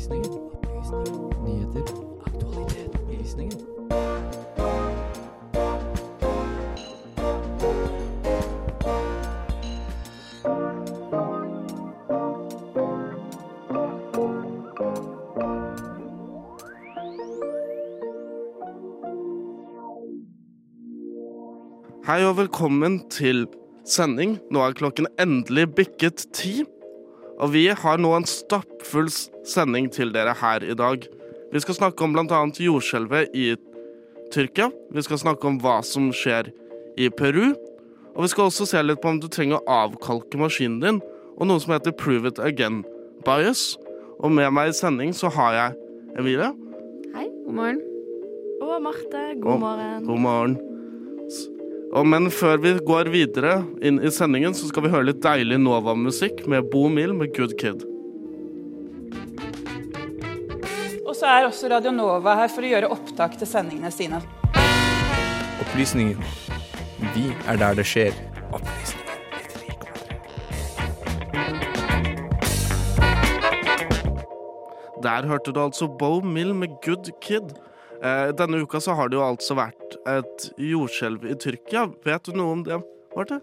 Opplysningen. Opplysninger. Nyheter. Aktualitet. Opplysninger. Hei og velkommen til sending. Nå er klokken endelig bikket ti. Og vi har nå en stappfull sending til dere her i dag. Vi skal snakke om bl.a. jordskjelvet i Tyrkia. Vi skal snakke om hva som skjer i Peru. Og vi skal også se litt på om du trenger å avkalke maskinen din, og noe som heter Prove it again bias. Og med meg i sending så har jeg Emilie. Hei, god morgen. Og Marte, Og- god morgen. God morgen. Og men før vi går videre inn i sendingen, så skal vi høre litt deilig Nova-musikk med Bo Mill med Good Kid. Og så er også Radio Nova her for å gjøre opptak til sendingene sine. Opplysningen. Vi er der det skjer. Opplysningen. Der hørte du altså Bo Mill med Good Kid. Eh, denne uka så har det jo altså vært et jordskjelv i Tyrkia. Vet du noe om det, Marte?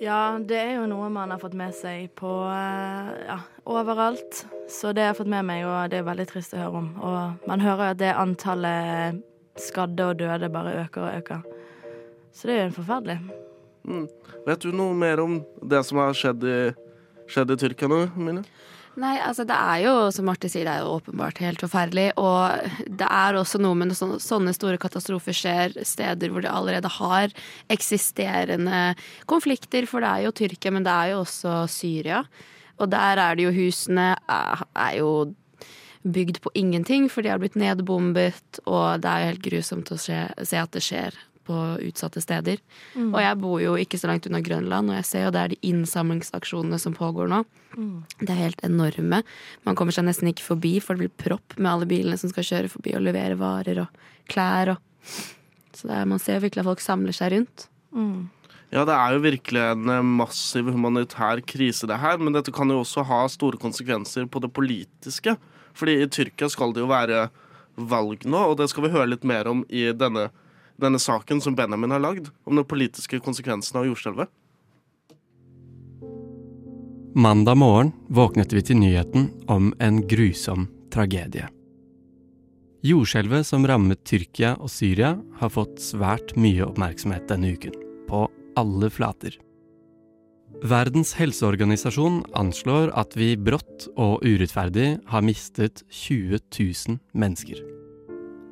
Ja, det er jo noe man har fått med seg på eh, ja, overalt. Så det har jeg fått med meg, og det er veldig trist å høre om. Og man hører jo at det antallet skadde og døde bare øker og øker. Så det er jo forferdelig. Mm. Vet du noe mer om det som har skjedd i, skjedd i Tyrkia nå, Emilie? Nei, altså det er jo, som Marte sier, det er jo åpenbart helt forferdelig. Og det er også noe med når sånne, store katastrofer skjer steder hvor de allerede har eksisterende konflikter. For det er jo Tyrkia, men det er jo også Syria. Og der er det jo husene er, er jo bygd på ingenting, for de har blitt nedbombet, og det er jo helt grusomt å se, se at det skjer på utsatte steder. Og jeg bor jo ikke så langt unna Grønland, og jeg ser jo det er de innsamlingsaksjonene som pågår nå. Det er helt enorme. Man kommer seg nesten ikke forbi, for det blir propp med alle bilene som skal kjøre forbi og levere varer og klær og Så det er, man ser virkelig at folk samler seg rundt. Ja, det er jo virkelig en eh, massiv humanitær krise, det her. Men dette kan jo også ha store konsekvenser på det politiske. Fordi i Tyrkia skal det jo være valg nå, og det skal vi høre litt mer om i denne, denne saken som Benjamin har lagd. Om de politiske konsekvensen av jordskjelvet. Mandag morgen våknet vi til nyheten om en grusom tragedie. Jordskjelvet som rammet Tyrkia og Syria, har fått svært mye oppmerksomhet denne uken, på alle flater. Verdens helseorganisasjon anslår at vi brått og urettferdig har mistet 20 000 mennesker.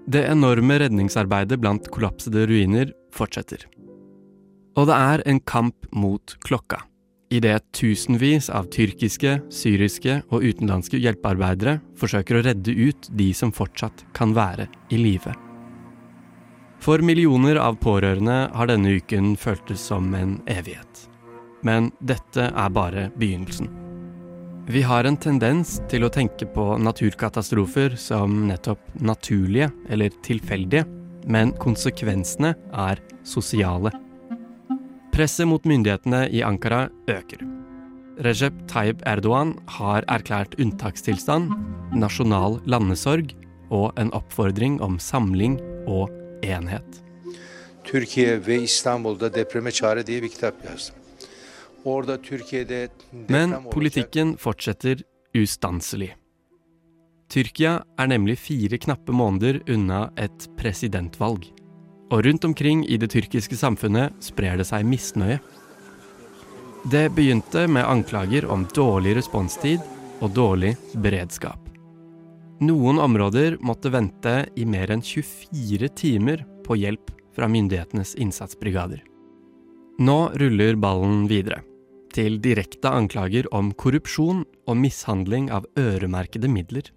Det enorme redningsarbeidet blant kollapsede ruiner fortsetter. Og det er en kamp mot klokka idet tusenvis av tyrkiske, syriske og utenlandske hjelpearbeidere forsøker å redde ut de som fortsatt kan være i live. For millioner av pårørende har denne uken føltes som en evighet. Men dette er bare begynnelsen. Vi har en tendens til å tenke på naturkatastrofer som nettopp naturlige eller tilfeldige, men konsekvensene er sosiale. Presset mot myndighetene i Ankara øker. Recep Tayyip Erdogan har erklært unntakstilstand, nasjonal landesorg og en oppfordring om samling og enhet. Türkiye ve İstanbul'da depreme çare diye bir kitap yazdım. Men politikken fortsetter ustanselig. Tyrkia er nemlig fire knappe måneder unna et presidentvalg. Og rundt omkring i det tyrkiske samfunnet sprer det seg misnøye. Det begynte med anklager om dårlig responstid og dårlig beredskap. Noen områder måtte vente i mer enn 24 timer på hjelp fra myndighetenes innsatsbrigader. Nå ruller ballen videre, til direkte anklager om korrupsjon og mishandling av øremerkede midler.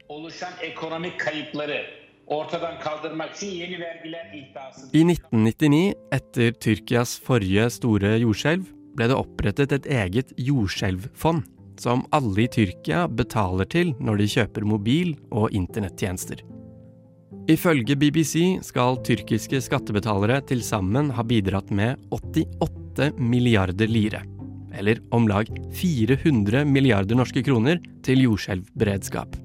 I 1999, etter Tyrkias forrige store jordskjelv, ble det opprettet et eget jordskjelvfond, som alle i Tyrkia betaler til når de kjøper mobil- og internettjenester. Ifølge BBC skal tyrkiske skattebetalere til sammen ha bidratt med 88 milliarder lire, eller om lag 400 milliarder norske kroner, til jordskjelvberedskap.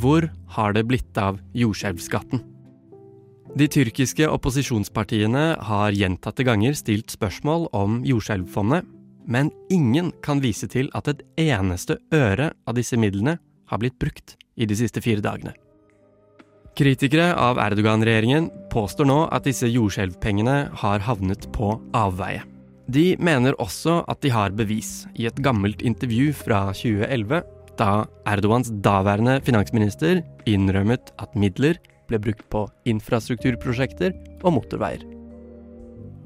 Hvor har det blitt av jordskjelvskatten? De tyrkiske opposisjonspartiene har gjentatte ganger stilt spørsmål om jordskjelvfondet, men ingen kan vise til at et eneste øre av disse midlene har blitt brukt i de siste fire dagene. Kritikere av Erdogan-regjeringen påstår nå at disse jordskjelvpengene har havnet på avveie. De mener også at de har bevis i et gammelt intervju fra 2011, da Erdogans daværende finansminister innrømmet at midler ble brukt på infrastrukturprosjekter og motorveier.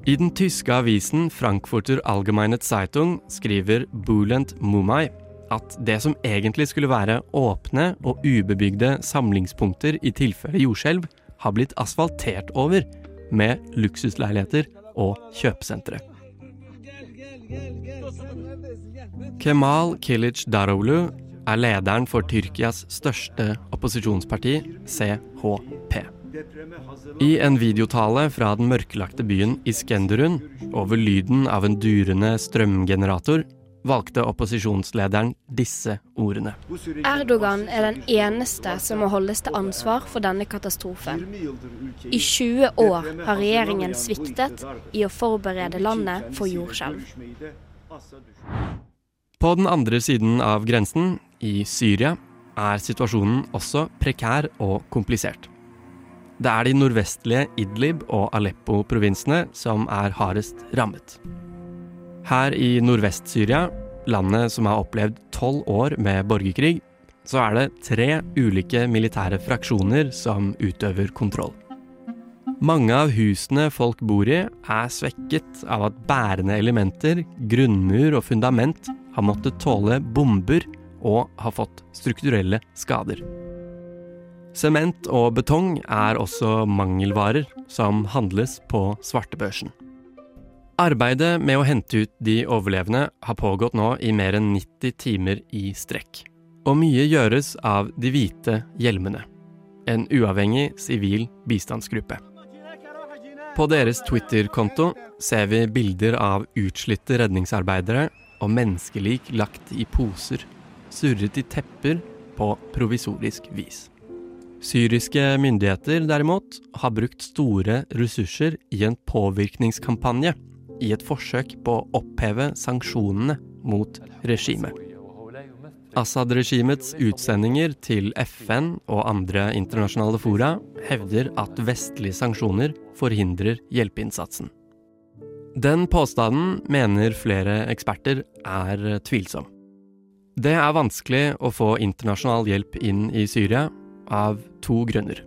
I den tyske avisen Frankfurter Allgemeine Zeitung skriver Bulent Mumay at det som egentlig skulle være åpne og ubebygde samlingspunkter i tilfelle jordskjelv, har blitt asfaltert over med luksusleiligheter og kjøpesentre. Kemal Kilic Daroglu er lederen for Tyrkias største opposisjonsparti, CHP. I en videotale fra den mørkelagte byen Iskenderun, over lyden av en durende strømgenerator, valgte opposisjonslederen disse ordene. Erdogan er den eneste som må holdes til ansvar for denne katastrofen. I 20 år har regjeringen sviktet i å forberede landet for jordskjelv. På den andre siden av grensen, i Syria, er situasjonen også prekær og komplisert. Det er de nordvestlige Idlib og Aleppo-provinsene som er hardest rammet. Her i Nordvest-Syria, landet som har opplevd tolv år med borgerkrig, så er det tre ulike militære fraksjoner som utøver kontroll. Mange av husene folk bor i, er svekket av at bærende elementer, grunnmur og fundament har måttet tåle bomber og har fått strukturelle skader. Sement og betong er også mangelvarer som handles på svartebørsen. Arbeidet med å hente ut de overlevende har pågått nå i mer enn 90 timer i strekk. Og mye gjøres av De hvite hjelmene, en uavhengig sivil bistandsgruppe. På deres Twitter-konto ser vi bilder av utslitte redningsarbeidere og menneskelik lagt i poser, surret i tepper på provisorisk vis. Syriske myndigheter derimot har brukt store ressurser i en påvirkningskampanje i et forsøk på å oppheve sanksjonene mot regimet. Assad-regimets utsendinger til FN og andre internasjonale fora hevder at vestlige sanksjoner forhindrer hjelpeinnsatsen. Den påstanden mener flere eksperter er tvilsom. Det er vanskelig å få internasjonal hjelp inn i Syria av to grunner.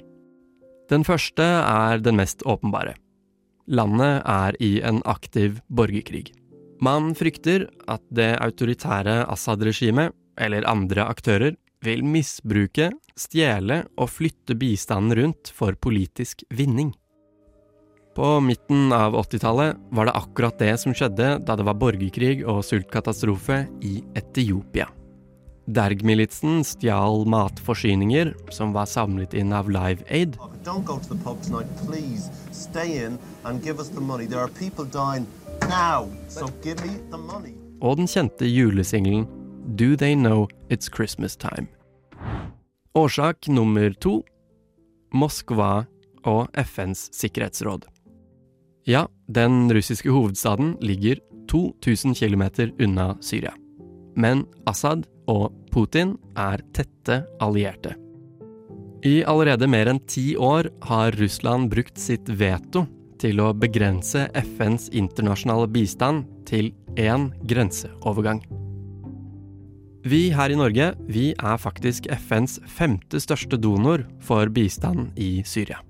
Den første er den mest åpenbare. Landet er i en aktiv borgerkrig. Man frykter at det autoritære Assad-regimet, eller andre aktører, vil misbruke, stjele og flytte bistanden rundt for politisk vinning. På midten av 80-tallet var det akkurat det som skjedde da det var borgerkrig og sultkatastrofe i Etiopia. Derg-militsen stjal matforsyninger som var samlet inn av Live Aid. Og den kjente julesingelen Do They Know It's Christmas Time. Årsak nummer to Moskva og FNs sikkerhetsråd. Ja, den russiske hovedstaden ligger 2000 km unna Syria. Men Assad og Putin er tette allierte. I allerede mer enn ti år har Russland brukt sitt veto til å begrense FNs internasjonale bistand til én grenseovergang. Vi her i Norge vi er faktisk FNs femte største donor for bistand i Syria.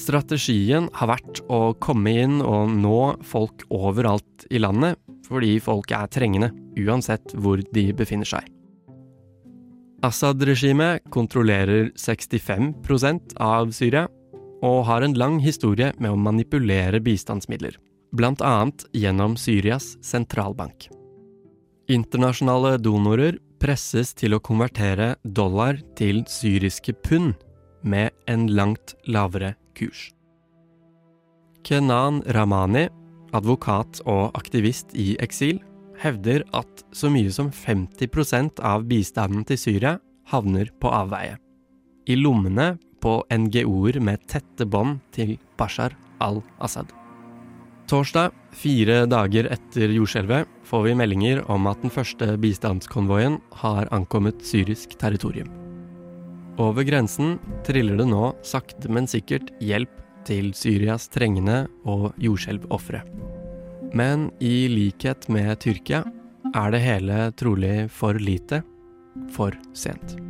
Strategien har vært å komme inn og nå folk overalt i landet fordi folket er trengende, uansett hvor de befinner seg. Assad-regimet kontrollerer 65% av Syria og har en lang historie med å manipulere bistandsmidler, annet gjennom Syrias sentralbank. Internasjonale donorer presses til å konvertere dollar til syriske pund med en langt lavere kurs. Kenan Ramani advokat og aktivist i eksil, hevder at så mye som 50% av bistanden til Syria havner på avveie. I lommene på NGO-er med tette bånd til Bashar al-Assad. Torsdag, fire dager etter jordskjelvet, får vi meldinger om at den første bistandskonvoien har ankommet syrisk territorium. Over grensen triller det nå sakte, men sikkert hjelp til Syrias trengende og jordskjelvofre. Men i likhet med Tyrkia er det hele trolig for lite, for sent.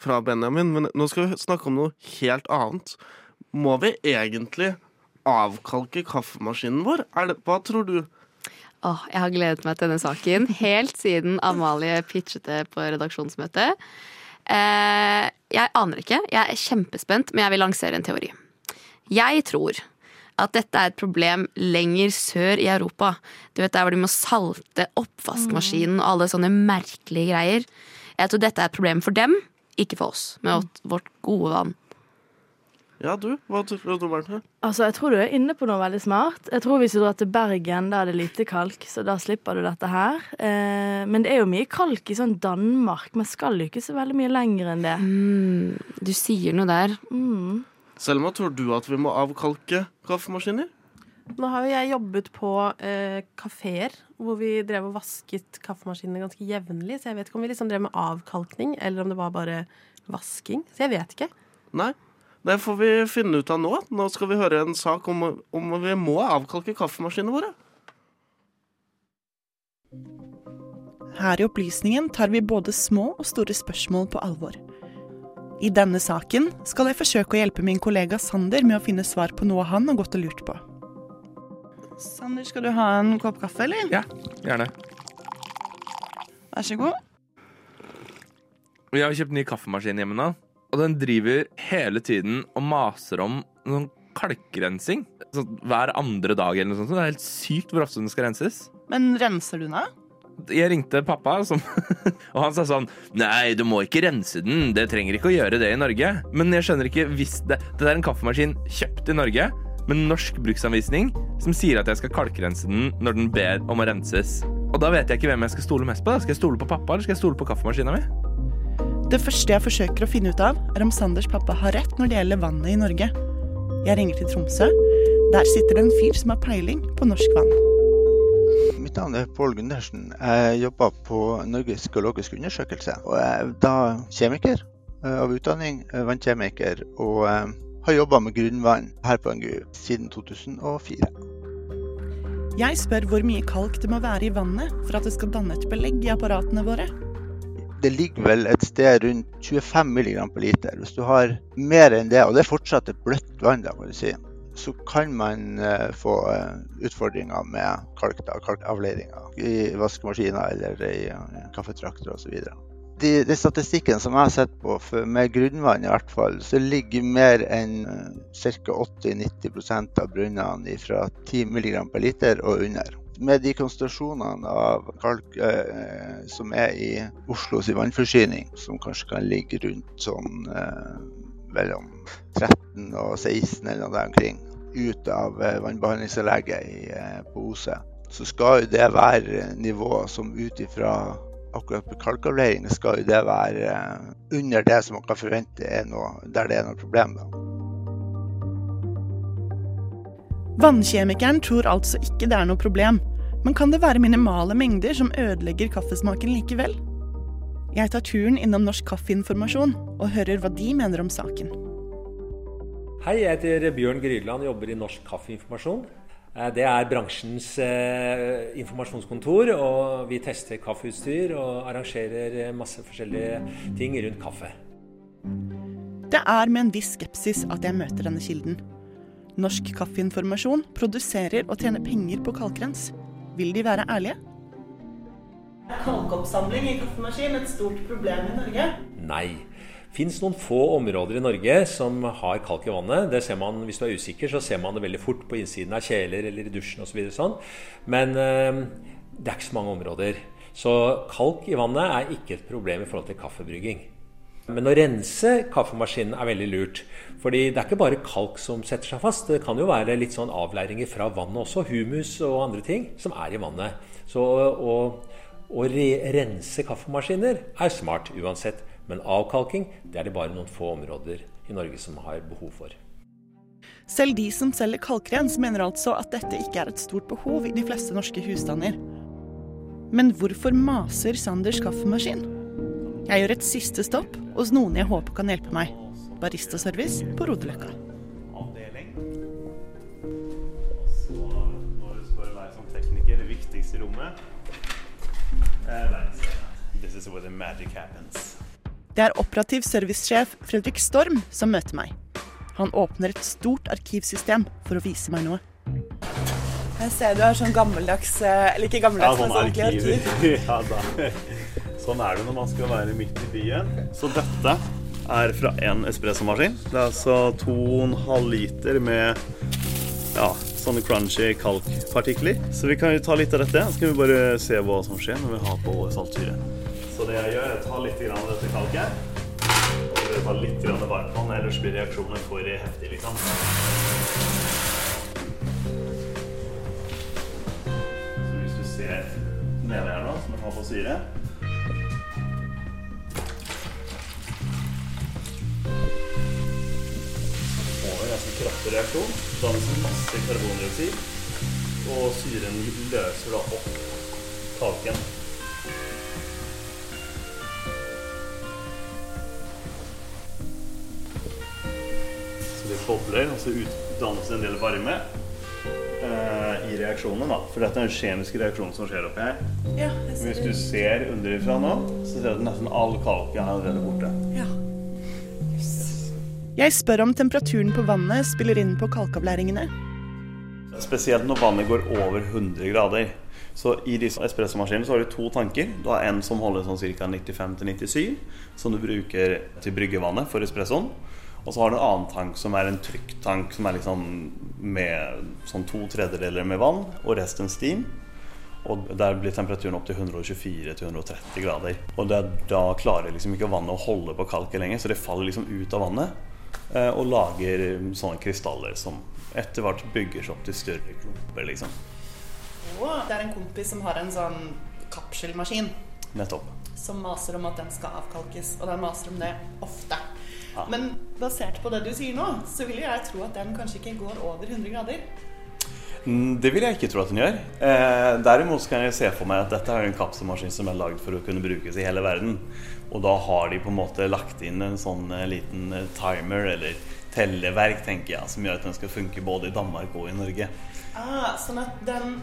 fra Benjamin, men nå skal vi snakke om noe helt annet. Må vi egentlig avkalke kaffemaskinen vår? Det, hva tror du? Åh, jeg har gledet meg til denne saken helt siden Amalie pitchet det på redaksjonsmøtet. Eh, jeg aner ikke. Jeg er kjempespent, men jeg vil lansere en teori. Jeg tror at dette er et problem lenger sør i Europa. Du vet Der hvor de må salte oppvaskmaskinen og alle sånne merkelige greier. Jeg tror dette er et problem for dem, ikke for oss, med vårt gode vann. Ja, du? Hva tror du, Marte? Altså, Jeg tror du er inne på noe veldig smart. Jeg tror Hvis du drar til Bergen, da er det lite kalk, så da slipper du dette her. Eh, men det er jo mye kalk i sånn Danmark. Man skal jo ikke så veldig mye lenger enn det. Mm, du sier noe der. Mm. Selma, tror du at vi må avkalke kaffemaskiner? Nå har jo jeg jobbet på eh, kafeer hvor vi drev og vasket kaffemaskinene ganske jevnlig, så jeg vet ikke om vi liksom drev med avkalkning, eller om det var bare vasking. Så jeg vet ikke. Nei, det får vi finne ut av nå. Nå skal vi høre en sak om, om vi må avkalke kaffemaskinene våre. Her i Opplysningen tar vi både små og store spørsmål på alvor. I denne saken skal jeg forsøke å hjelpe min kollega Sander med å finne svar på noe han har gått og lurt på. Sander, skal du ha en kopp kaffe, eller? Ja, gjerne. Vær så god. Jeg har kjøpt ny kaffemaskin hjemme nå, og den driver hele tiden og maser om noen kalkrensing. Sånn hver andre dag eller noe sånt. Det er helt sykt hvor ofte den skal renses. Men renser du den av? Jeg ringte pappa, som, og han sa sånn Nei, du må ikke rense den. Det trenger ikke å gjøre det i Norge. Men jeg skjønner ikke hvis det Det er en kaffemaskin kjøpt i Norge med norsk bruksanvisning som sier at jeg skal kalkrense den når den ber om å renses. Og da vet jeg ikke hvem jeg skal stole mest på. Skal jeg stole på pappa, eller skal jeg stole på kaffemaskina mi? Det første jeg forsøker å finne ut av, er om Sanders pappa har rett når det gjelder vannet i Norge. Jeg ringer til Tromsø. Der sitter det en fyr som har peiling på norsk vann. Mitt navn er Pål Gundersen. Jeg jobber på Norges geologiske undersøkelse. Og jeg er da kjemiker av utdanning, vannkjemiker, og har jobba med grunnvann her på NGU siden 2004. Jeg spør hvor mye kalk det må være i vannet for at det skal danne et belegg i apparatene våre. Det ligger vel et sted rundt 25 mg per liter. Hvis du har mer enn det, og det er fortsatt et bløtt vann, da, må du si, så kan man uh, få uh, utfordringer med kalk, da, kalkavleiringer i vaskemaskiner eller i uh, kaffetrakter osv. De, de statistikken som jeg har sett på, for, med grunnvann i hvert fall, så ligger mer enn ca. 80-90% av brønnene fra 10 mg per liter og under med de konsentrasjonene av kalk eh, som er i Oslos vannforsyning, som kanskje kan ligge rundt sånn eh, mellom 13 og 16 eller noe der omkring, ut av eh, vannbehandlingsanlegget på Ose, så skal jo det være nivå som ut ifra akkurat på kalkavleiene skal jo det være under det som man kan forvente er noe, der det er noe problem. da. Vannkjemikeren tror altså ikke det er noe problem, men kan det være minimale mengder som ødelegger kaffesmaken likevel? Jeg tar turen innom Norsk Kaffeinformasjon og hører hva de mener om saken. Hei, jeg heter Bjørn Grydeland og jobber i Norsk Kaffeinformasjon. Det er bransjens eh, informasjonskontor, og vi tester kaffeutstyr og arrangerer masse forskjellige ting rundt kaffe. Det er med en viss skepsis at jeg møter denne kilden. Norsk Kaffeinformasjon produserer og tjener penger på kalkrens. Vil de være ærlige? Kalkoppsamling i kaffemaskin et stort problem i Norge? Nei. Fins noen få områder i Norge som har kalk i vannet. Det ser man, Hvis du er usikker, så ser man det veldig fort på innsiden av kjeler eller i dusjen osv. Så sånn. Men eh, det er ikke så mange områder. Så kalk i vannet er ikke et problem i forhold til kaffebrygging. Men å rense kaffemaskinen er veldig lurt. Fordi det er ikke bare kalk som setter seg fast. Det kan jo være litt sånn avleiringer fra vannet også. Humus og andre ting som er i vannet. Så å, å re rense kaffemaskiner er smart uansett. Men avkalking det er det bare noen få områder i Norge som har behov for. Selv de som selger kalkrens mener altså at dette ikke er et stort behov i de fleste norske husstander. Men hvorfor maser Sanders kaffemaskin? Jeg gjør et siste stopp hos noen jeg håper kan hjelpe meg. Baristaservice på Rodeløkka. Det viktigste i rommet er This is where the magic happens. Det er operativ servicesjef Fredrik Storm som møter meg. Han åpner et stort arkivsystem for å vise meg noe. Jeg ser du har sånn gammeldags eh, Eller ikke Ja, gammeldags, sånn men sånn arkiv. arkiv. ja, da. Sånn er det når man skal være midt i byen. Så dette er fra en espressomaskin. Det er altså 2,5 liter med ja, sånne crunchy kalkpartikler. Så vi kan jo ta litt av dette, så kan vi bare se hva som skjer når vi har på saltsyre. Så det jeg gjør, er å ta litt av dette kalket. Og det ta litt grann varmtvann, ellers blir reaksjonen for heftig, liksom. Så hvis du ser nede her nå, som jeg har på syre får en ganske kraftig reaksjon. Danser masse karbondioksid, og syren løser da opp kalken. Bobler, og så utdannes det en del varme eh, i reaksjonen. da. For dette er en kjemisk reaksjon som skjer oppi her. Ja, ser Hvis du ser underifra nå, så ser du at nesten all kalken er allerede borte. Ja. Jeg spør om temperaturen på vannet spiller inn på kalkavlæringene. Spesielt når vannet går over 100 grader. Så I disse espressomaskinene så har du to tanker. Du har en som holder sånn ca. 95-97, som du bruker til bryggevannet for espressoen. Og så har du en annen tank som er en trykktank som er liksom med sånn to tredjedeler med vann og resten steam. Og der blir temperaturen opp til 124-130 grader. Og det, da klarer liksom ikke vannet å holde på kalket lenger, så det faller liksom ut av vannet eh, og lager sånne krystaller som etter hvert bygger seg opp til større klumper, liksom. Wow. det er en kompis som har en sånn kapselmaskin Nettopp. som maser om at den skal avkalkes, og den maser om det ofte. Men basert på det du sier nå, så vil jeg tro at den kanskje ikke går over 100 grader. Mm, Det vil jeg ikke tro at den gjør. Eh, derimot kan jeg se for meg at dette er en kapselmaskin som er lagd for å kunne brukes i hele verden. Og da har de på en måte lagt inn en sånn eh, liten eh, timer eller telleverk, tenker jeg, som gjør at den skal funke både i Danmark og i Norge. Ah, sånn at den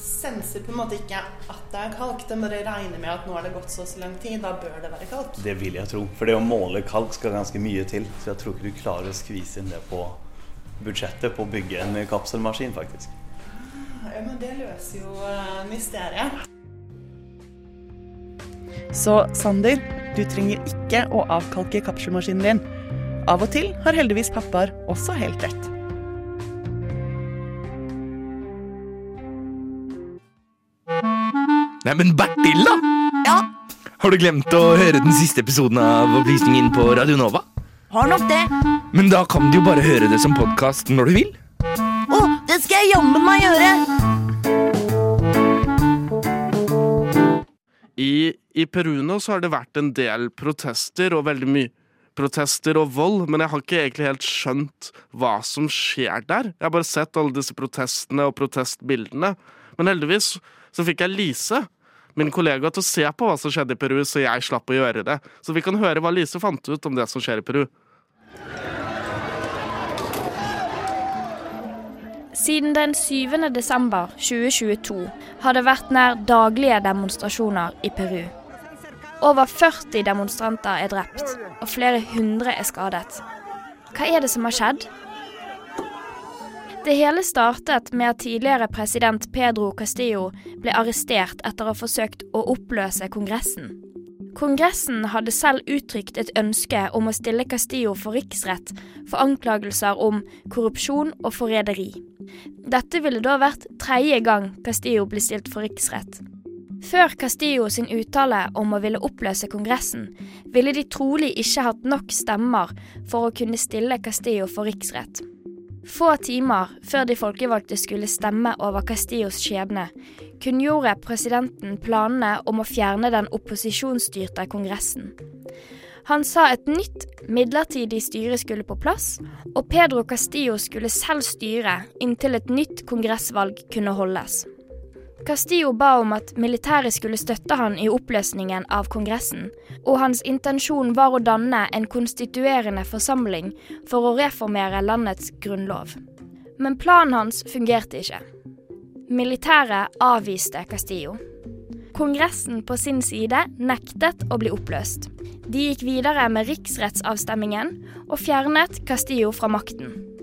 senser på en måte ikke at det er kalk, den bare regner med at nå har det gått så og så lang tid, da bør det være kalk. Det vil jeg tro. For det å måle kalk skal ganske mye til. Så jeg tror ikke du klarer å skvise inn det på budsjettet på å bygge en kapselmaskin, faktisk. Ja, men det løser jo eh, mysteriet. Så Sander, du trenger ikke å avkalke kapselmaskinen din. Av og til har heldigvis pappaer også helt rett. Nei, men Bertil, da! Ja? Har du glemt å høre den siste episoden av Opplysningen på Radio Nova? Har nok det. Men da kan du jo bare høre det som podkast når du vil. Å, det skal jeg jammen meg gjøre! I, I Peru nå så har det vært en del protester og veldig mye protester og vold, men jeg har ikke egentlig helt skjønt hva som skjer der. Jeg har bare sett alle disse protestene og protestbildene. Men heldigvis så fikk jeg Lise, min kollega, til å se på hva som skjedde i Peru, så jeg slapp å gjøre det. Så vi kan høre hva Lise fant ut om det som skjer i Peru. Siden den 7. desember 2022 har det vært nær daglige demonstrasjoner i Peru. Over 40 demonstranter er drept, og flere hundre er skadet. Hva er det som har skjedd? Det hele startet med at tidligere president Pedro Castillo ble arrestert etter å ha forsøkt å oppløse Kongressen. Kongressen hadde selv uttrykt et ønske om å stille Castillo for riksrett for anklagelser om korrupsjon og forræderi. Dette ville da vært tredje gang Castillo ble stilt for riksrett. Før Castillo sin uttale om å ville oppløse Kongressen, ville de trolig ikke hatt nok stemmer for å kunne stille Castillo for riksrett. Få timer før de folkevalgte skulle stemme over Castillos skjebne, kunngjorde presidenten planene om å fjerne den opposisjonsstyrte Kongressen. Han sa et nytt, midlertidig styre skulle på plass, og Pedro Castillo skulle selv styre inntil et nytt kongressvalg kunne holdes. Castillo ba om at militæret skulle støtte han i oppløsningen av Kongressen, og hans intensjon var å danne en konstituerende forsamling for å reformere landets grunnlov. Men planen hans fungerte ikke. Militæret avviste Castillo. Kongressen på sin side nektet å bli oppløst. De gikk videre med riksrettsavstemmingen og fjernet Castillo fra makten.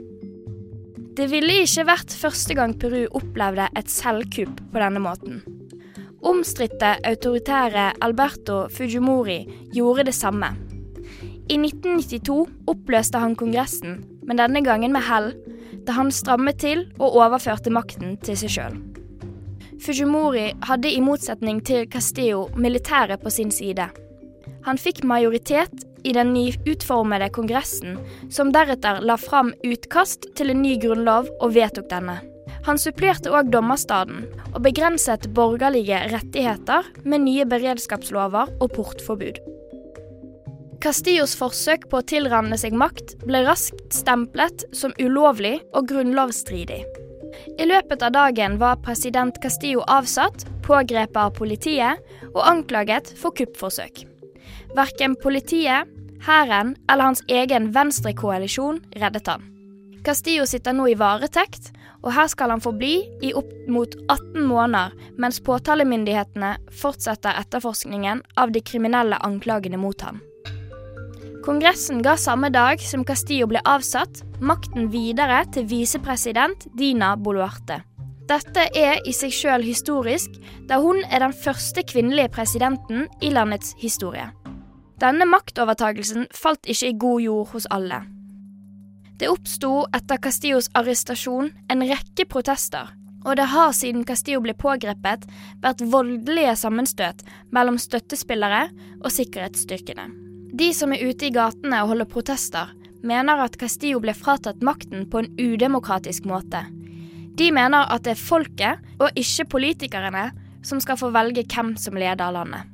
Det ville ikke vært første gang Peru opplevde et selvkupp på denne måten. Omstridte autoritære Alberto Fujimori gjorde det samme. I 1992 oppløste han Kongressen, men denne gangen med hell, da han strammet til og overførte makten til seg sjøl. Fujimori hadde i motsetning til Castillo militæret på sin side. Han fikk majoritet i den nyutformede Kongressen, som deretter la fram utkast til en ny grunnlov og vedtok denne. Han supplerte òg dommerstaden, og begrenset borgerlige rettigheter med nye beredskapslover og portforbud. Castillos forsøk på å tilranne seg makt ble raskt stemplet som ulovlig og grunnlovsstridig. I løpet av dagen var president Castillo avsatt, pågrepet av politiet og anklaget for kuppforsøk. Verken politiet, hæren eller hans egen venstrekoalisjon reddet han. Castillo sitter nå i varetekt, og her skal han forbli i opp mot 18 måneder mens påtalemyndighetene fortsetter etterforskningen av de kriminelle anklagene mot ham. Kongressen ga samme dag som Castillo ble avsatt, makten videre til visepresident Dina Boluarte. Dette er i seg sjøl historisk, da hun er den første kvinnelige presidenten i landets historie. Denne maktovertagelsen falt ikke i god jord hos alle. Det oppsto etter Castillos arrestasjon en rekke protester, og det har siden Castillo ble pågrepet vært voldelige sammenstøt mellom støttespillere og sikkerhetsstyrkene. De som er ute i gatene og holder protester, mener at Castillo ble fratatt makten på en udemokratisk måte. De mener at det er folket, og ikke politikerne, som skal få velge hvem som leder landet.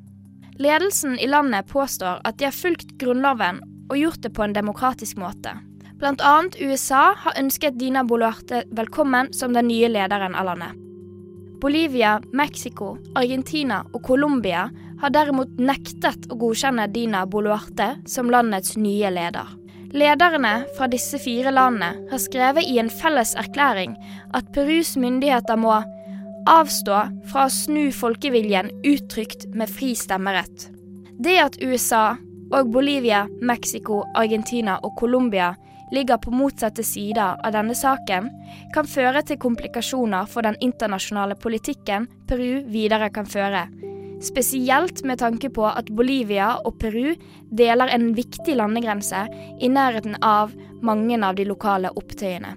Ledelsen i landet påstår at de har fulgt Grunnloven og gjort det på en demokratisk måte. Annet USA har ønsket Dina Boluarte velkommen som den nye lederen av landet. Bolivia, Mexico, Argentina og Colombia har derimot nektet å godkjenne Dina Boluarte som landets nye leder. Lederne fra disse fire landene har skrevet i en felles erklæring at Perus myndigheter må avstå fra å snu folkeviljen uttrykt med fri stemmerett. Det at USA og Bolivia, Mexico, Argentina og Colombia ligger på motsatte sider av denne saken, kan føre til komplikasjoner for den internasjonale politikken Peru videre kan føre. Spesielt med tanke på at Bolivia og Peru deler en viktig landegrense i nærheten av mange av de lokale opptøyene.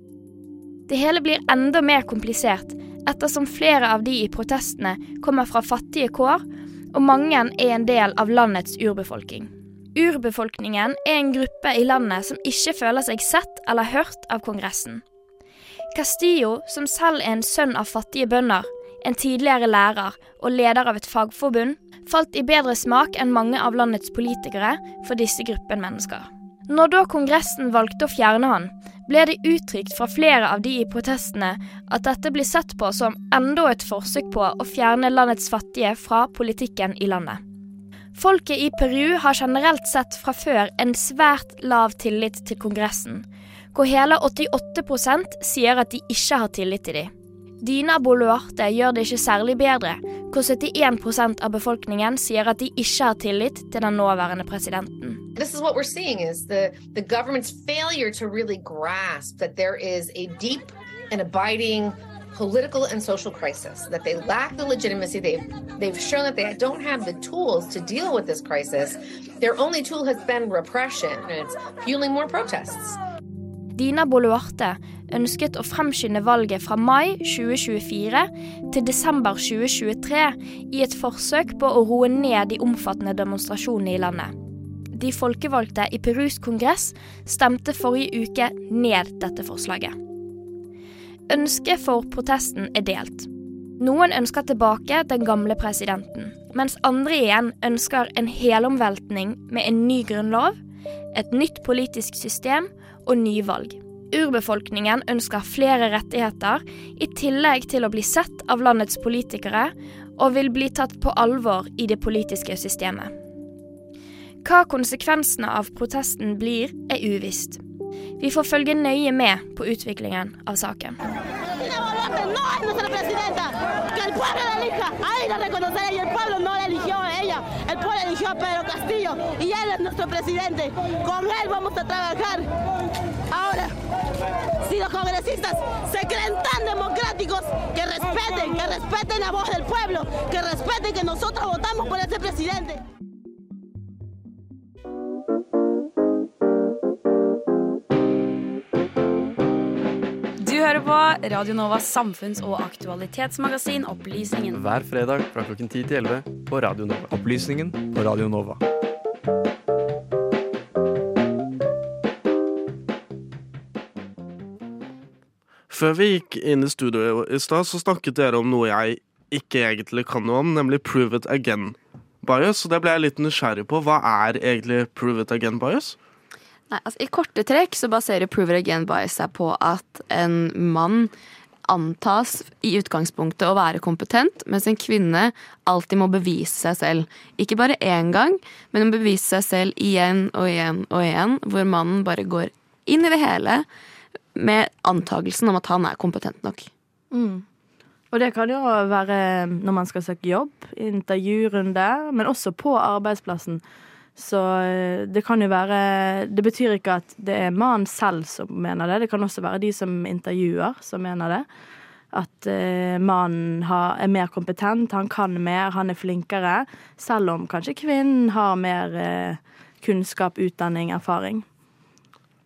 Det hele blir enda mer komplisert ettersom flere av de i protestene kommer fra fattige kår, og mange er en del av landets urbefolkning. Urbefolkningen er en gruppe i landet som ikke føler seg sett eller hørt av Kongressen. Castillo, som selv er en sønn av fattige bønder, en tidligere lærer og leder av et fagforbund, falt i bedre smak enn mange av landets politikere for disse gruppen mennesker. Når da Kongressen valgte å fjerne han, ble det uttrykt fra flere av de i protestene at dette blir sett på som enda et forsøk på å fjerne landets fattige fra politikken i landet. Folket i Peru har generelt sett fra før en svært lav tillit til Kongressen, hvor hele 88% sier at de ikke har tillit til dem. Boluarte er gjør det ikke særlig bedre, hvor 71 av befolkningen sier at de ikke har tillit til den nåværende presidenten. This is what we're seeing is the, the government's failure to really grasp that there is a deep and abiding political and social crisis, that they lack the legitimacy. They've, they've shown that they don't have the tools to deal with this crisis. Their only tool has been repression, and it's fueling more protests. Dina Boluarte ønsket å fremskynde valget fra mai 2024 til desember 2023 i et forsøk på å roe ned de omfattende demonstrasjonene i landet. De folkevalgte i Perus kongress stemte forrige uke ned dette forslaget. Ønsket for protesten er delt. Noen ønsker tilbake den gamle presidenten, mens andre igjen ønsker en helomveltning med en ny grunnlov, et nytt politisk system og nyvalg. Urbefolkningen ønsker flere rettigheter, i tillegg til å bli sett av landets politikere, og vil bli tatt på alvor i det politiske systemet. Hva konsekvensene av protesten blir, er uvisst. Vi får følge nøye med på utviklingen av saken. Si los congresistas se creen tan democráticos, que respeten, que respeten la voz del pueblo, que respeten que nosotros votamos por ese presidente. Hører på Radio Novas samfunns- og aktualitetsmagasin Opplysningen. Hver fredag fra klokken 10 til 11 på Radio Nova. Opplysningen på Radio Nova. Før vi gikk inn i studio i stad, så snakket dere om noe jeg ikke egentlig kan noe om, nemlig prove it again bias. Og det ble jeg litt nysgjerrig på. Hva er egentlig prove it again bias? Nei, altså, I korte trekk så baserer prove it again bias seg på at en mann antas i utgangspunktet å være kompetent, mens en kvinne alltid må bevise seg selv. Ikke bare én gang, men hun bevise seg selv igjen og igjen og igjen, hvor mannen bare går inn i det hele med antagelsen om at han er kompetent nok. Mm. Og det kan jo være når man skal søke jobb, intervjurunde, men også på arbeidsplassen. Så eh, det kan jo være Det betyr ikke at det er mannen selv som mener det. Det kan også være de som intervjuer, som mener det. At uh, mannen er mer kompetent, han kan mer, han er flinkere. Selv om kanskje kvinnen har mer uh, kunnskap, utdanning, erfaring.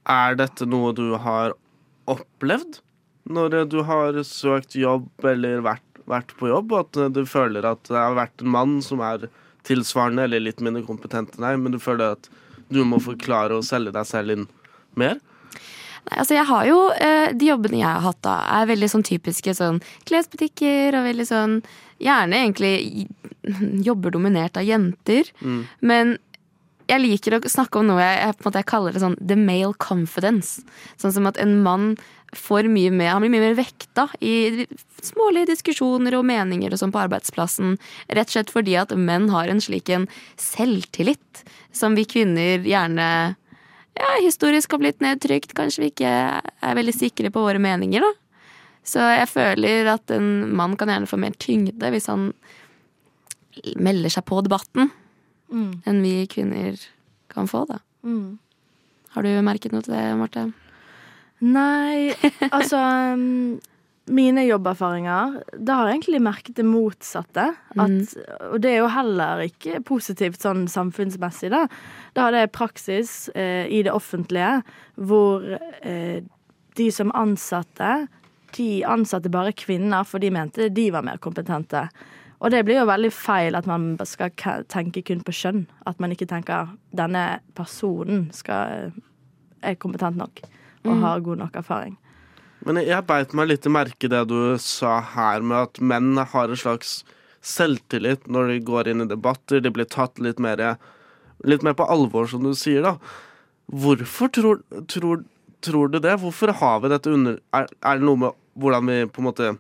Er dette noe du har opplevd når du har søkt jobb eller vært, vært på jobb, og at du føler at det har vært en mann som er tilsvarende eller litt mindre kompetent enn deg, men du føler at du må forklare og selge deg selv inn mer? Nei, altså jeg har jo, eh, De jobbene jeg har hatt da, er veldig sånn typiske sånn klesbutikker og veldig sånn Gjerne egentlig jobber dominert av jenter. Mm. Men jeg liker å snakke om noe jeg, jeg, på en måte, jeg kaller det sånn the male confidence. Sånn som at en mann får mye med. han blir mye mer vekta i smålige diskusjoner og meninger og sånn på arbeidsplassen. Rett og slett fordi at menn har en slik en selvtillit som vi kvinner gjerne ja, historisk har blitt nedtrykt. Kanskje vi ikke er veldig sikre på våre meninger, da. Så jeg føler at en mann kan gjerne få mer tyngde hvis han melder seg på debatten, Mm. enn vi kvinner kan få, da. Mm. Har du merket noe til det, Marte? Nei, altså Mine jobberfaringer Da har jeg egentlig merket det motsatte. At, og det er jo heller ikke positivt sånn samfunnsmessig, da. Da hadde jeg praksis eh, i det offentlige hvor eh, de som ansatte, de ansatte bare kvinner, for de mente de var mer kompetente. Og det blir jo veldig feil at man skal tenke kun på kjønn. At man ikke tenker denne personen skal, er kompetent nok og Mm. har god nok erfaring. Men jeg, jeg beit meg litt i merke det du sa her med at menn har en slags selvtillit når de går inn i debatter. De blir tatt litt mer, litt mer på alvor, som du sier, da. Hvorfor tror, tror, tror du det? Hvorfor har vi dette under er, er det noe med hvordan vi på en måte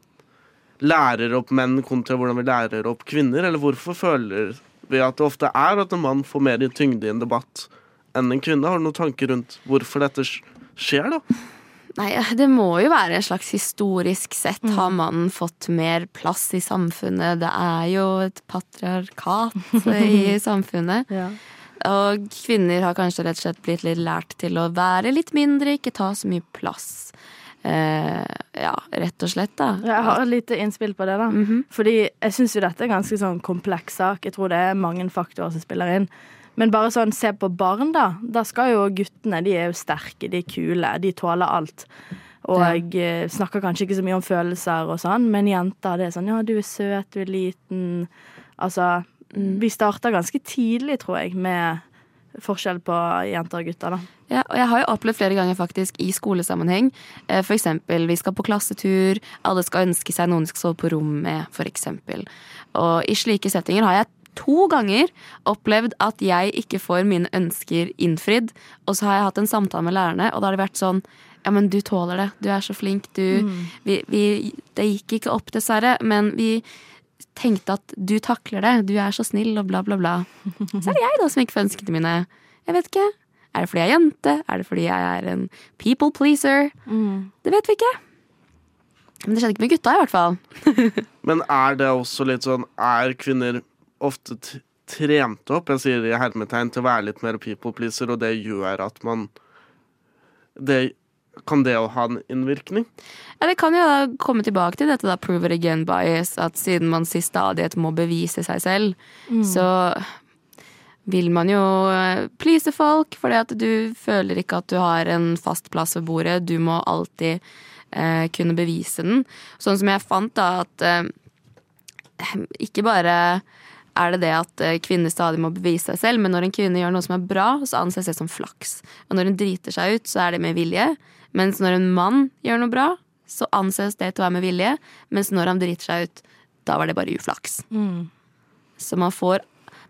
lærer opp menn kontra hvordan vi lærer opp kvinner? Eller hvorfor føler vi at det ofte er at en mann får mer i tyngde i en debatt enn en kvinne? Har du noen tanker rundt hvorfor dette skjer, da? Nei, det må jo være en slags historisk sett. Har mannen fått mer plass i samfunnet? Det er jo et patriarkat i samfunnet. Ja. Og kvinner har kanskje rett og slett blitt litt lært til å være litt mindre, ikke ta så mye plass. Eh, ja, rett og slett, da. Jeg har et lite innspill på det, da. Fordi jeg syns jo dette er ganske sånn kompleks sak. Jeg tror det er mange faktorer som spiller inn. Men bare sånn, se på barn, da. Da skal jo guttene De er jo sterke, de er kule, de tåler alt. Og jeg eh, snakker kanskje ikke så mye om følelser og sånn, men jenter, det er sånn ja, du er søt, du er liten. Altså, vi starter ganske tidlig, tror jeg, med forskjell på jenter og gutter, da. Ja, og jeg har jo opplevd flere ganger faktisk i skolesammenheng. Eh, For eksempel, vi skal på klassetur, alle skal ønske seg noen de skal sove på rom med, for eksempel. Og i slike settinger har jeg to ganger opplevd at jeg ikke får mine ønsker innfridd. Og så har jeg hatt en samtale med lærerne, og da har det vært sånn Ja, men du tåler det. Du er så flink. Du Mm. vi, vi, Det gikk ikke opp, dessverre, men vi tenkte at du takler det. Du er så snill, og bla, bla, bla. Så er det jeg da som ikke får ønskene mine. Jeg vet ikke. Er det fordi jeg er jente? Er det fordi jeg er en people pleaser? Det vet vi ikke. Men det skjedde ikke med gutta, i hvert fall. Men er det også litt sånn Er kvinner ofte t trent opp, jeg sier det i hermetegn, til å være litt mer people pleaser, og det gjør at man det, Kan det å ha en innvirkning? Ja, Det kan jo da komme tilbake til dette da prove it again bias, at siden man til stadighet må bevise seg selv, Mm. så vil man jo eh, please folk, fordi at du føler ikke at du har en fast plass ved bordet. Du må alltid eh, kunne bevise den. Sånn som jeg fant da at eh, ikke bare er det det at eh, kvinner stadig må bevise seg selv, men når en kvinne gjør noe som er bra, så anses det som flaks. Og når hun driter seg ut, så er det med vilje. Mens når en mann gjør noe bra, så anses det til å være med vilje. Mens når han driter seg ut, da var det bare uflaks. Mm. Så man får,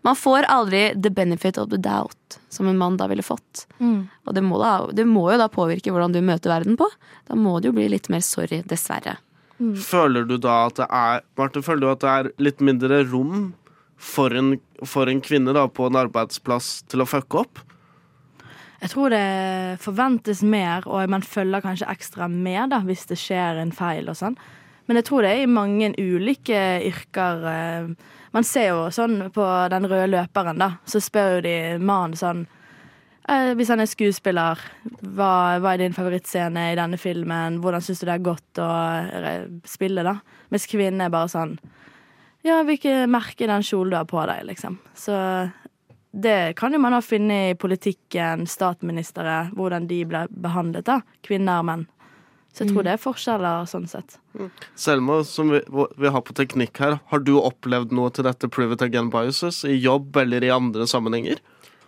man får aldri the benefit of the doubt, som en mann da ville fått. Mm. Og det må, da, det må jo da påvirke hvordan du møter verden på. Da må det jo bli litt mer sorry, dessverre. Føler du da at det er Martin, føler du at det er litt mindre rom for en, for en kvinne da på en arbeidsplass til å fucke opp? Jeg tror det forventes mer, og man følger kanskje ekstra med da, hvis det skjer en feil og sånn. Men jeg tror det er i mange ulike yrker. eh, Man ser jo sånn på den røde løperen, da, så spør jo de mannen sånn eh, Hvis han er skuespiller, hva, hva er din favorittscene i denne filmen? Hvordan syns du det er godt å eh, spille, da? Mens kvinnen er bare sånn Ja, hvilke merker den kjolen du har på deg, liksom. Så det kan jo man ha funnet i politikken, statsministre, hvordan de ble behandlet, da. Kvinner og menn. Så jeg tror det er forskjeller sånn sett. Selma, som vi, vi har på teknikk her, har du opplevd noe til dette private again biases i jobb eller i andre sammenhenger?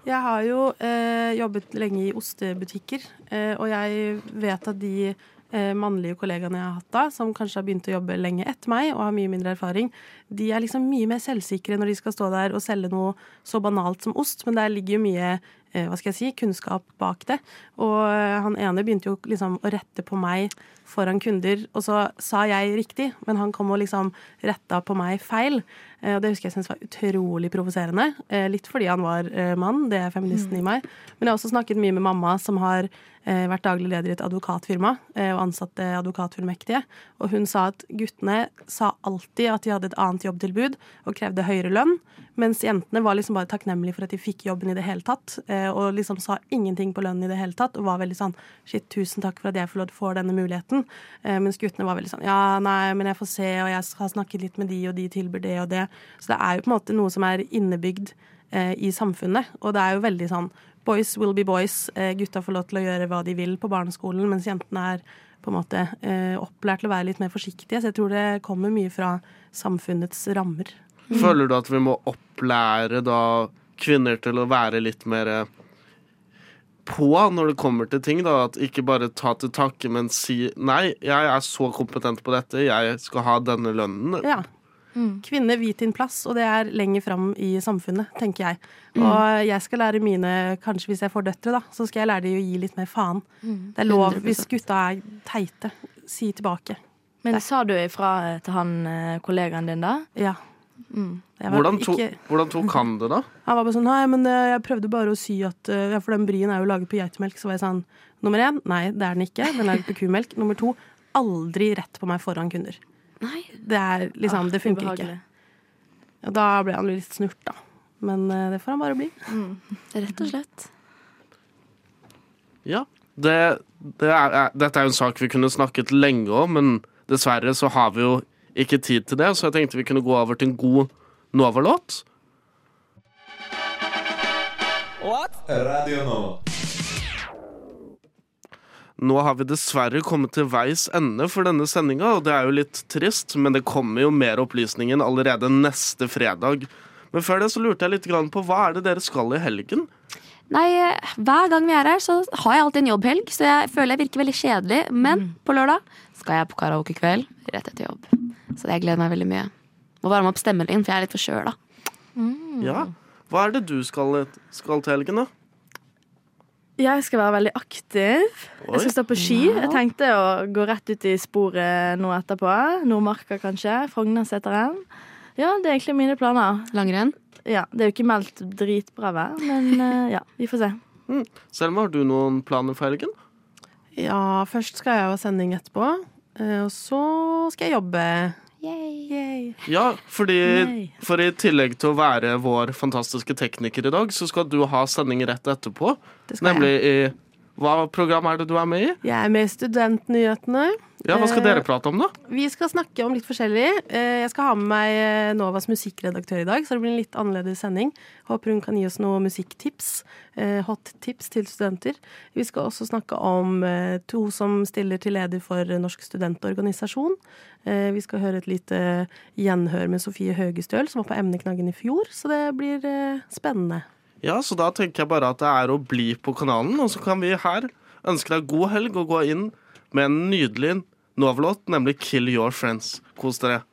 Jeg har jo eh, jobbet lenge i ostebutikker, eh, og jeg vet at de mannlige kollegaene jeg har hatt da, som kanskje har begynt å jobbe lenge etter meg og har mye mindre erfaring, de er liksom mye mer selvsikre når de skal stå der og selge noe så banalt som ost, men der ligger jo mye eh, hva skal jeg si, kunnskap bak det. Og eh, han ene begynte jo liksom å rette på meg foran kunder, og så sa jeg riktig, men han kom og liksom retta på meg feil. Eh, Og det husker jeg syntes var utrolig provoserende. Eh, Litt fordi han var eh, mann, det er feministen i meg. Men jeg har også snakket mye med mamma, som har vært daglig leder i et advokatfirma og ansatte advokatfullmektige. Og hun sa at guttene sa alltid at de hadde et annet jobbtilbud og krevde høyere lønn, mens jentene var liksom bare takknemlige for at de fikk jobben i det hele tatt, og liksom sa ingenting på lønnen i det hele tatt, og var veldig sånn shit, tusen takk for at jeg får denne muligheten. Mens guttene var veldig sånn ja, nei, men jeg får se, og jeg har snakket litt med de, og de tilbyr det og det. Så det er jo på en måte noe som er innebygd eh, i samfunnet, og det er jo veldig sånn boys will be boys. Eh, gutta får lov til å gjøre hva de vil på barneskolen, mens jentene er på en måte eh, opplært til å være litt mer forsiktige. Så jeg tror det kommer mye fra samfunnets rammer. Føler du at vi må opplære da kvinner til å være litt mer eh, på når det kommer til ting? da, At ikke bare ta til takke, men si nei, jeg er så kompetent på dette, jeg skal ha denne lønnen. Ja. Kvinner, vit din plass, og det er lenger fram i samfunnet, tenker jeg. Og jeg skal lære mine, kanskje hvis jeg får døtre, da, så skal jeg lære de å gi litt mer faen. Det er lov 100%. hvis gutta er teite. Si tilbake. Men sa du ifra til han eh, kollegaen din da? Ja. Mm. Hvordan, to, ikke- hvordan tok han det, da? Han var bare sånn Nei, men eh, jeg prøvde bare å si at eh, Ja, for den brien er jo laget på geitemelk. Så var jeg sånn Nummer én, nei, det er den ikke. Den er laget på kumelk. Nummer to, aldri rett på meg foran kunder. Nei. Det er liksom Ah, Det funker ubehagelig. ikke. Ja, da ble han litt snurt, da. Men uh, det får han bare bli. Rett og slett. Ja. Det, det er, er, dette er jo en sak vi kunne snakket lenge om, men dessverre så har vi jo ikke tid til det, så jeg tenkte vi kunne gå over til en god Nova-låt. Radio Nova. Nå har vi dessverre kommet til veis ende for denne sendinga, og det er jo litt trist, men det kommer jo mer opplysninger allerede neste fredag. Men før det så lurte jeg litt på hva er det dere skal i helgen? Nei, hver gang vi er her, så har jeg alltid en jobbhelg, så jeg føler jeg virker veldig kjedelig. Men på lørdag skal jeg på karaokekveld rett etter jobb. Så jeg gleder meg veldig mye. Må varme opp stemmen din, for jeg er litt forkjøla. Ja, Hva er det du skal, skal til helgen, da? Jeg skal være veldig aktiv. Oi. Jeg skal stå på ski. Jeg tenkte å gå rett ut i sporet nå etterpå. Nordmarka, kanskje. Frognerseteren. Ja, det er egentlig mine planer. Langrenn? Ja, Det er jo ikke meldt dritbra vær, men eh, ja, vi får se. Selma, har du noen planer for helgen? Ja, først skal jeg ha sending etterpå. eh, Og så skal jeg jobbe. Yay. Ja, fordi for i tillegg til å være vår fantastiske tekniker i dag, så skal du ha sending rett etterpå. Nemlig jeg. Nemlig i Hva program er det du er med i? Jeg er med i Studentnyhetene. Ja, Hva skal Eh, dere prate om, da? Vi skal snakke om litt forskjellig. Eh, Jeg skal ha med meg eh, Novas musikkredaktør i dag, så det blir en litt annerledes sending. Håper hun kan gi oss noen musikktips. Hot tips til studenter. Vi skal også snakke om to som stiller til leder for Norsk studentorganisasjon. Vi skal høre et lite gjenhør med Sofie Høgestøl, som var på emneknaggen i fjor, så det blir spennende. Ja, så da tenker jeg bare at det er å bli på kanalen, og så kan vi her ønske deg god helg og gå inn med en nydelig Nova-låt, nemlig 'Kill Your Friends'. Kos dere.